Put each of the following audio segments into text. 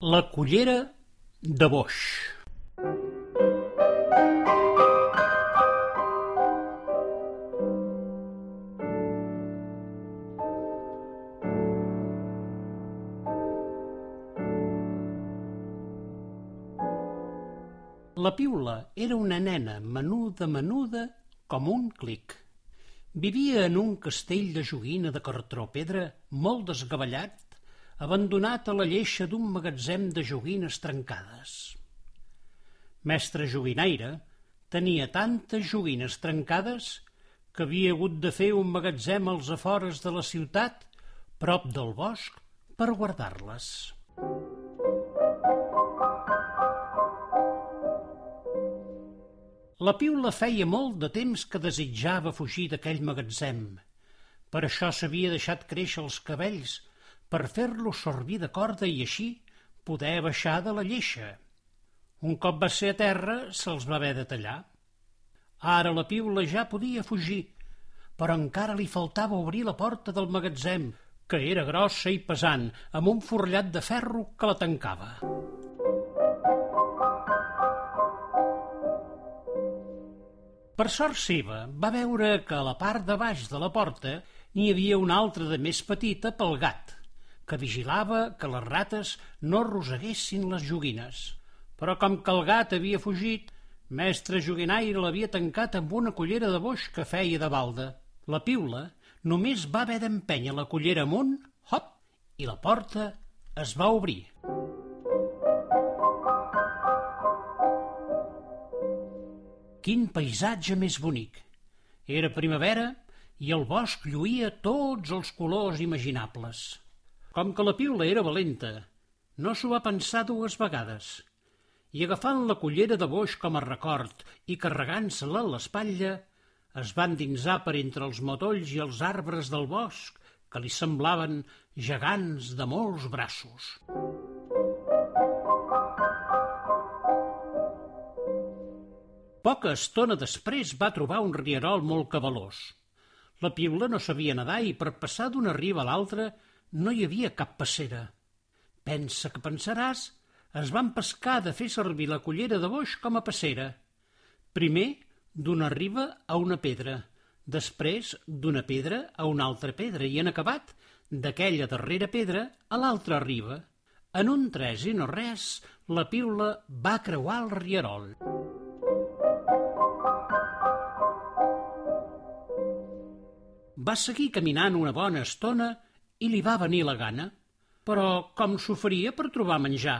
La cullera de boix. La piula era una nena menuda, menuda, com un clic. Vivia en un castell de joguina de cartró pedra molt desgavellat, abandonat a la lleixa d'un magatzem de joguines trencades. Mestre joguinaire tenia tantes joguines trencades que havia hagut de fer un magatzem als afores de la ciutat, prop del bosc, per guardar-les. La piula feia molt de temps que desitjava fugir d'aquell magatzem. Per això s'havia deixat créixer els cabells, per fer-lo servir de corda i així poder baixar de la lleixa. Un cop va ser a terra, se'ls va haver de tallar. Ara la piula ja podia fugir, però encara li faltava obrir la porta del magatzem, que era grossa i pesant, amb un forllat de ferro que la tancava. Per sort seva, va veure que a la part de baix de la porta n'hi havia una altra de més petita pel gat, que vigilava que les rates no roseguessin les joguines. Però com que el gat havia fugit, mestre joguinaire l'havia tancat amb una cullera de boix que feia de balda. La piula només va haver d'empènyer la cullera amunt, hop, i la porta es va obrir. Quin paisatge més bonic! Era primavera i el bosc lluïa tots els colors imaginables. Com que la piula era valenta, no s'ho va pensar dues vegades, i agafant la cullera de boix com a record i carregant-se-la a l'espatlla, es van dinsar per entre els matolls i els arbres del bosc que li semblaven gegants de molts braços. Poca estona després va trobar un rierol molt cabalós. La piula no sabia nedar i per passar d'una riba a l'altra no hi havia cap passera. Pensa que pensaràs, es van pescar de fer servir la cullera de boix com a passera. Primer, d'una riba a una pedra, després d'una pedra a una altra pedra i en acabat d'aquella darrera pedra a l'altra riba. En un tres i no res, la piula va creuar el rierol. Va seguir caminant una bona estona i li va venir la gana, però com s'oferia per trobar menjar.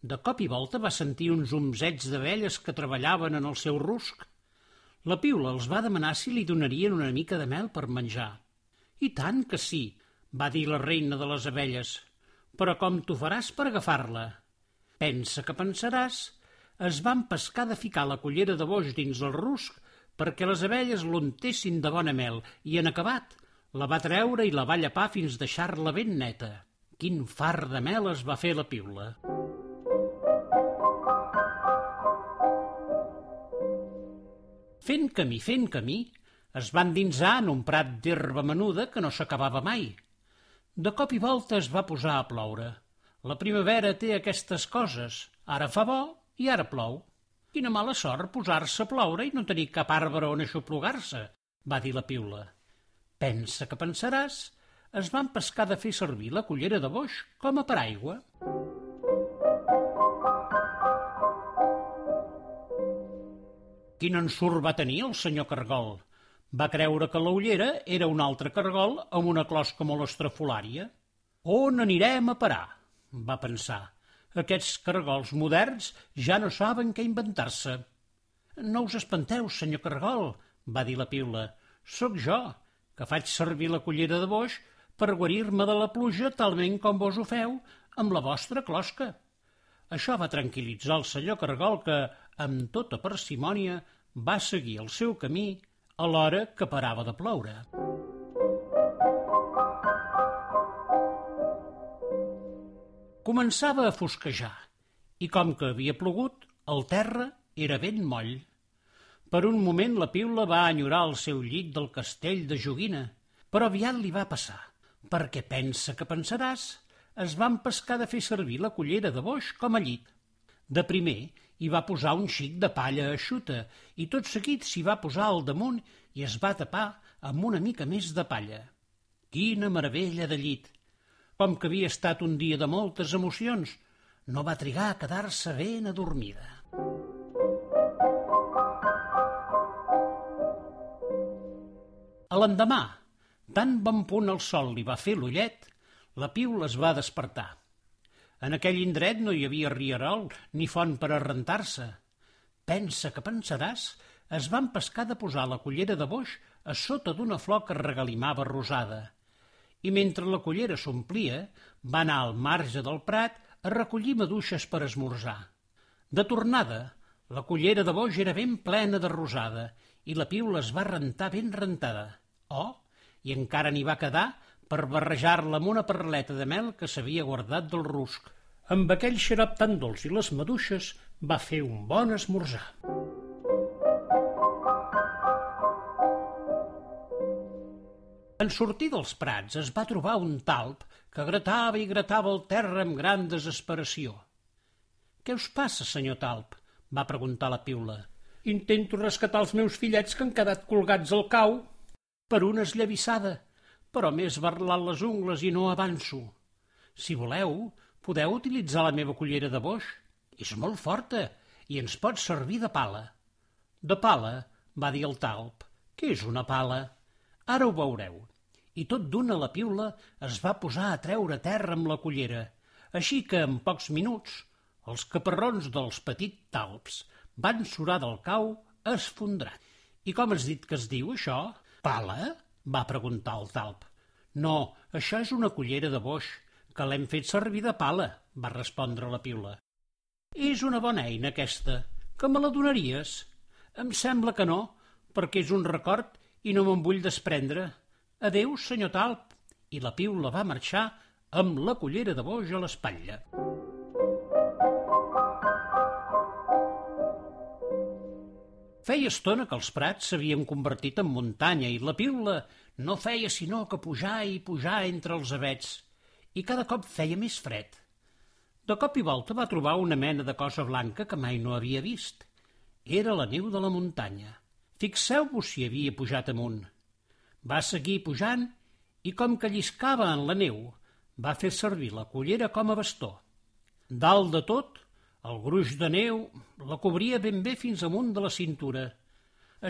De cop i volta va sentir uns umzets d'abelles que treballaven en el seu rusc. La piula els va demanar si li donarien una mica de mel per menjar. I tant que sí, va dir la reina de les abelles, però com t'ho faràs per agafar-la? Pensa que pensaràs. Es van pescar de ficar la cullera de boix dins el rusc perquè les abelles l'untessin de bona mel i, en acabat, la va treure i la va llapar fins deixar-la ben neta. Quin far de mel es va fer la piula. Fent camí, fent camí, es van dinsar en un prat d'herba menuda que no s'acabava mai. De cop i volta es va posar a ploure. La primavera té aquestes coses. Ara fa bo i ara plou. Quina mala sort posar-se a ploure i no tenir cap arbre on aixoplugar-se, va dir la piula. Pensa que pensaràs, es van pescar de fer servir la cullera de boix com a paraigua. Quin ensurt va tenir el senyor Cargol? Va creure que l'ullera era un altre cargol amb una closca molt estrafolària. On anirem a parar? va pensar. Aquests cargols moderns ja no saben què inventar-se. No us espanteu, senyor cargol, va dir la piula. Sóc jo, que faig servir la cullera de boix per guarir-me de la pluja talment com vos ho feu amb la vostra closca. Això va tranquil·litzar el senyor cargol que, amb tota parsimònia, va seguir el seu camí a l'hora que parava de ploure. Començava a fosquejar i com que havia plogut, el terra era ben moll. Per un moment la piula va enyorar el seu llit del castell de joguina, però aviat li va passar, perquè pensa que pensaràs, es van pescar de fer servir la cullera de boix com a llit. De primer hi va posar un xic de palla eixuta i tot seguit s'hi va posar al damunt i es va tapar amb una mica més de palla. Quina meravella de llit! Com que havia estat un dia de moltes emocions, no va trigar a quedar-se ben adormida. L'endemà, tan bon punt el sol li va fer l'ullet, la piula es va despertar. En aquell indret no hi havia rierol ni font per a rentar-se. Pensa que pensaràs, es van pescar de posar la cullera de boix a sota d'una flor que regalimava rosada. I mentre la cullera s'omplia, va anar al marge del prat a recollir maduixes per esmorzar. De tornada, la cullera de boix era ben plena de rosada i la piula es va rentar ben rentada. Oh, i encara n'hi va quedar per barrejar-la amb una perleta de mel que s'havia guardat del rusc. Amb aquell xarop tan dolç i les maduixes va fer un bon esmorzar. En sortir dels prats es va trobar un talp que gratava i gratava el terra amb gran desesperació. «Què us passa, senyor talp?» va preguntar la piula. «Intento rescatar els meus fillets que han quedat colgats al cau per una esllavissada», però m'he esbarlat les ungles i no avanço. Si voleu, podeu utilitzar la meva cullera de boix. És molt forta i ens pot servir de pala. De pala, va dir el talp. Què és una pala? Ara ho veureu. I tot d'una la piula es va posar a treure terra amb la cullera, així que en pocs minuts els caparrons dels petits talps van surar del cau esfondrat. I com has dit que es diu això? Pala? va preguntar el talp. No, això és una cullera de boix, que l'hem fet servir de pala, va respondre la piula. És una bona eina, aquesta, que me la donaries? Em sembla que no, perquè és un record i no me'n vull desprendre. Adeu, senyor talp. I la piula va marxar amb la cullera de boix a l'espatlla. Feia estona que els prats s'havien convertit en muntanya i la piula no feia sinó que pujar i pujar entre els avets i cada cop feia més fred. De cop i volta va trobar una mena de cosa blanca que mai no havia vist. Era la neu de la muntanya. Fixeu-vos si havia pujat amunt. Va seguir pujant i com que lliscava en la neu, va fer servir la cullera com a bastó. Dalt de tot, el gruix de neu la cobria ben bé fins amunt de la cintura.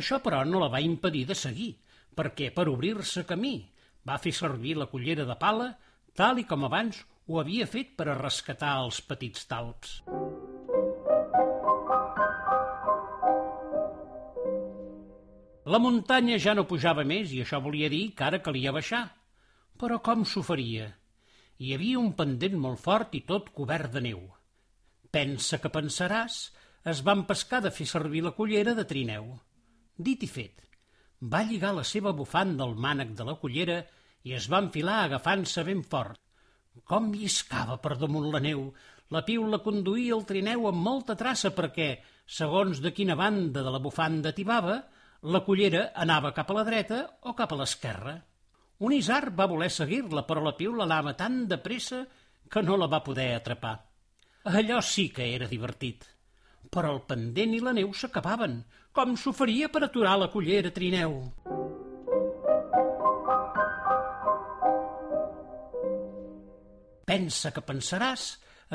Això, però, no la va impedir de seguir, perquè, per obrir-se camí, va fer servir la cullera de pala, tal i com abans ho havia fet per a rescatar els petits talps. La muntanya ja no pujava més i això volia dir que ara calia baixar. Però com s'ho faria? Hi havia un pendent molt fort i tot cobert de neu. Pensa que pensaràs, es van pescar de fer servir la cullera de trineu. Dit i fet, va lligar la seva bufanda al mànec de la cullera i es va enfilar agafant-se ben fort. Com lliscava per damunt la neu, la piula conduïa el trineu amb molta traça perquè, segons de quina banda de la bufanda tibava, la cullera anava cap a la dreta o cap a l'esquerra. Un isar va voler seguir-la, però la piula anava tan de pressa que no la va poder atrapar. Allò sí que era divertit. Però el pendent i la neu s'acabaven. Com s'ho faria per aturar la cullera trineu? Pensa que pensaràs,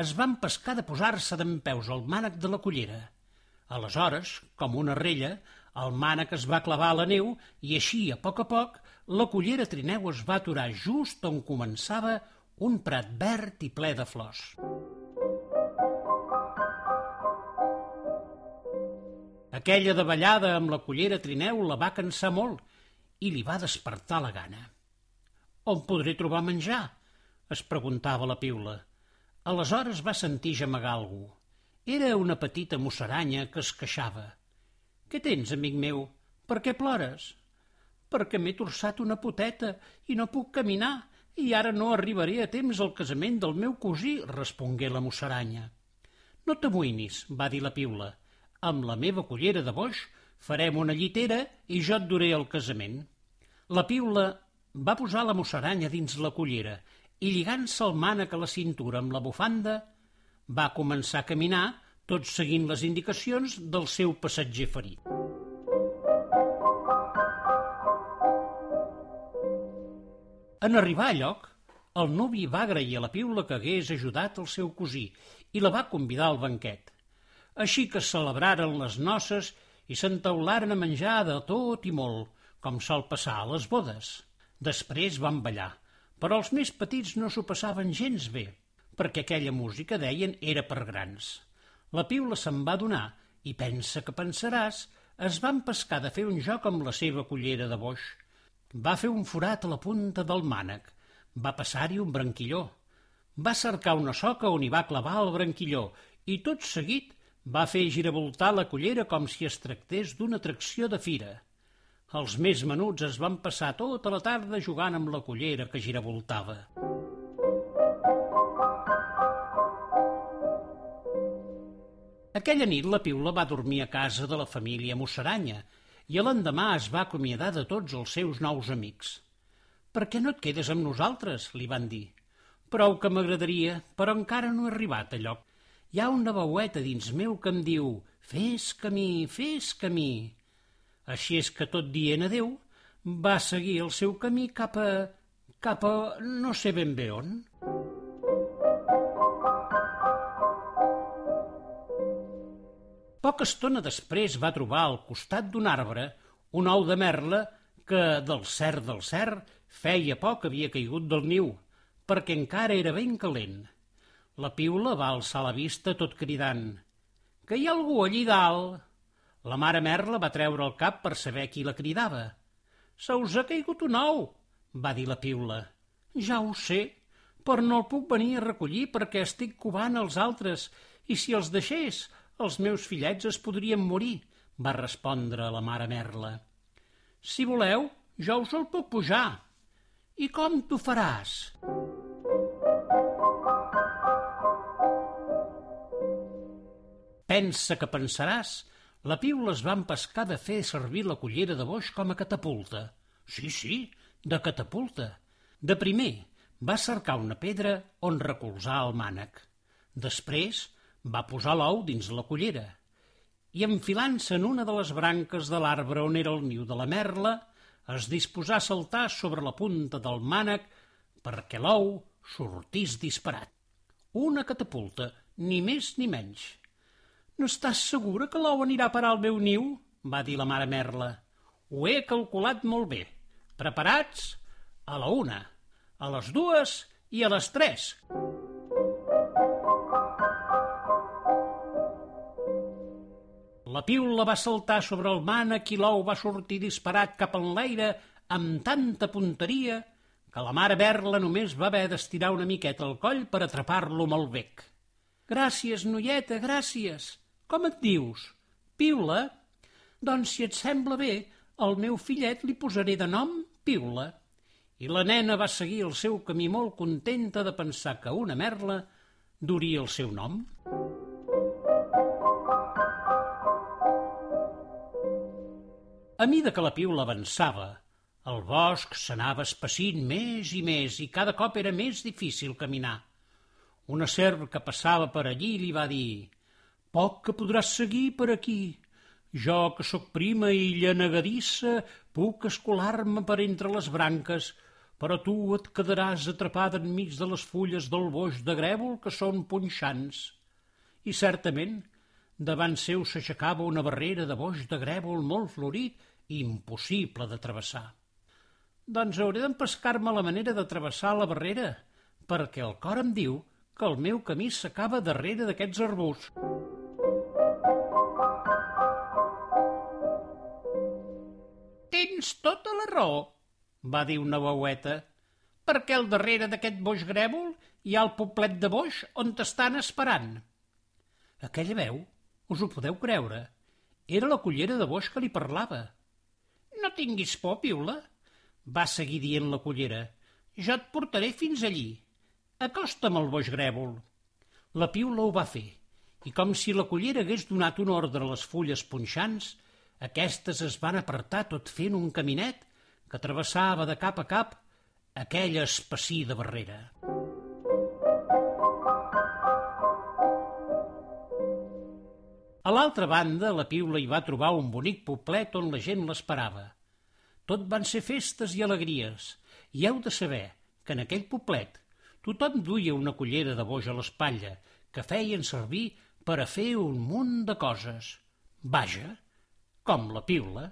es van pescar de posar-se d'en peus al mànec de la cullera. Aleshores, com una rella, el mànec es va clavar a la neu i així, a poc a poc, la cullera trineu es va aturar just on començava un prat verd i ple de flors. Aquella davallada amb la cullera trineu la va cansar molt i li va despertar la gana. On podré trobar menjar? es preguntava la piula. Aleshores va sentir gemegar algú. Era una petita mossaranya que es queixava. Què tens, amic meu? Per què plores? Perquè m'he torçat una poteta i no puc caminar i ara no arribaré a temps al casament del meu cosí, respongué la mossaranya. No t'amoïnis, va dir la piula amb la meva cullera de boix farem una llitera i jo et duré el casament. La piula va posar la mossaranya dins la cullera i lligant-se el mànec a la cintura amb la bufanda, va començar a caminar tot seguint les indicacions del seu passatger ferit. En arribar a lloc, el nuvi va agrair a la piula que hagués ajudat el seu cosí i la va convidar al banquet. Així que celebraren les noces i s'entaularen a menjar de tot i molt, com sol passar a les bodes. Després van ballar, però els més petits no s'ho passaven gens bé, perquè aquella música, deien, era per grans. La piula se'n va donar i pensa que pensaràs, es van pescar de fer un joc amb la seva cullera de boix. Va fer un forat a la punta del mànec, va passar-hi un branquilló. Va cercar una soca on hi va clavar el branquilló i tot seguit va fer giravoltar la cullera com si es tractés d'una atracció de fira. Els més menuts es van passar tota la tarda jugant amb la cullera que giravoltava. Aquella nit la piula va dormir a casa de la família Mossaranya i l'endemà es va acomiadar de tots els seus nous amics. Per què no et quedes amb nosaltres? li van dir. Prou que m'agradaria, però encara no he arribat a lloc hi ha una veueta dins meu que em diu «Fes camí, fes camí». Així és que tot dient adeu, va seguir el seu camí cap a... cap a... no sé ben bé on. Poca estona després va trobar al costat d'un arbre un ou de merla que, del cert del cert, feia poc havia caigut del niu, perquè encara era ben calent. La piula va alçar la vista tot cridant «Que hi ha algú allí dalt?» La mare Merla va treure el cap per saber qui la cridava. «Se us ha caigut un ou», va dir la piula. «Ja ho sé, però no el puc venir a recollir perquè estic covant els altres i si els deixés, els meus fillets es podrien morir», va respondre la mare Merla. «Si voleu, jo us el puc pujar». «I com t'ho faràs?» Pensa que pensaràs, la piula es va empescar de fer servir la cullera de boix com a catapulta. Sí, sí, de catapulta. De primer, va cercar una pedra on recolzar el mànec. Després, va posar l'ou dins la cullera i enfilant-se en una de les branques de l'arbre on era el niu de la merla, es disposà a saltar sobre la punta del mànec perquè l'ou sortís disparat. Una catapulta, ni més ni menys. No estàs segura que l'ou anirà a parar al meu niu? va dir la mare Merla. Ho he calculat molt bé. Preparats? A la una, a les dues i a les tres. La piula va saltar sobre el mànec i l'ou va sortir disparat cap en l'aire amb tanta punteria que la mare Berla només va haver d'estirar una miqueta el coll per atrapar-lo amb el bec. Gràcies, noieta, gràcies, com et dius? Piula? Doncs si et sembla bé, al meu fillet li posaré de nom Piula. I la nena va seguir el seu camí molt contenta de pensar que una merla duria el seu nom. A mida que la piula avançava, el bosc s'anava espessint més i més i cada cop era més difícil caminar. Una serp que passava per allí li va dir poc que podràs seguir per aquí. Jo, que sóc prima i llenegadissa, puc escolar-me per entre les branques, però tu et quedaràs atrapada enmig de les fulles del boix de grèvol que són punxants. I certament, davant seu s'aixecava una barrera de boix de grèvol molt florit i impossible de travessar. Doncs hauré d'empescar-me la manera de travessar la barrera, perquè el cor em diu que el meu camí s'acaba darrere d'aquests arbusts. Tens tota la raó, va dir una veueta, perquè al darrere d'aquest boix grèvol hi ha el poblet de boix on t'estan esperant. Aquella veu, us ho podeu creure, era la cullera de boix que li parlava. No tinguis por, piula, va seguir dient la cullera. Jo et portaré fins allí. Acosta'm al boix grèvol. La piula ho va fer, i com si la cullera hagués donat un ordre a les fulles punxants, aquestes es van apartar tot fent un caminet que travessava de cap a cap aquella espací de barrera. A l'altra banda, la Piula hi va trobar un bonic poblet on la gent l'esperava. Tot van ser festes i alegries, i heu de saber que en aquell poblet tothom duia una cullera de boja a l'espatlla que feien servir per a fer un munt de coses. Vaja, com la piula.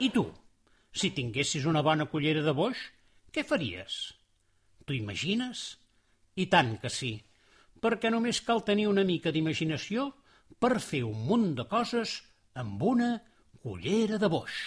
I tu, si tinguessis una bona cullera de boix, què faries? T'ho imagines? I tant que sí, perquè només cal tenir una mica d'imaginació per fer un munt de coses amb una cullera de boix.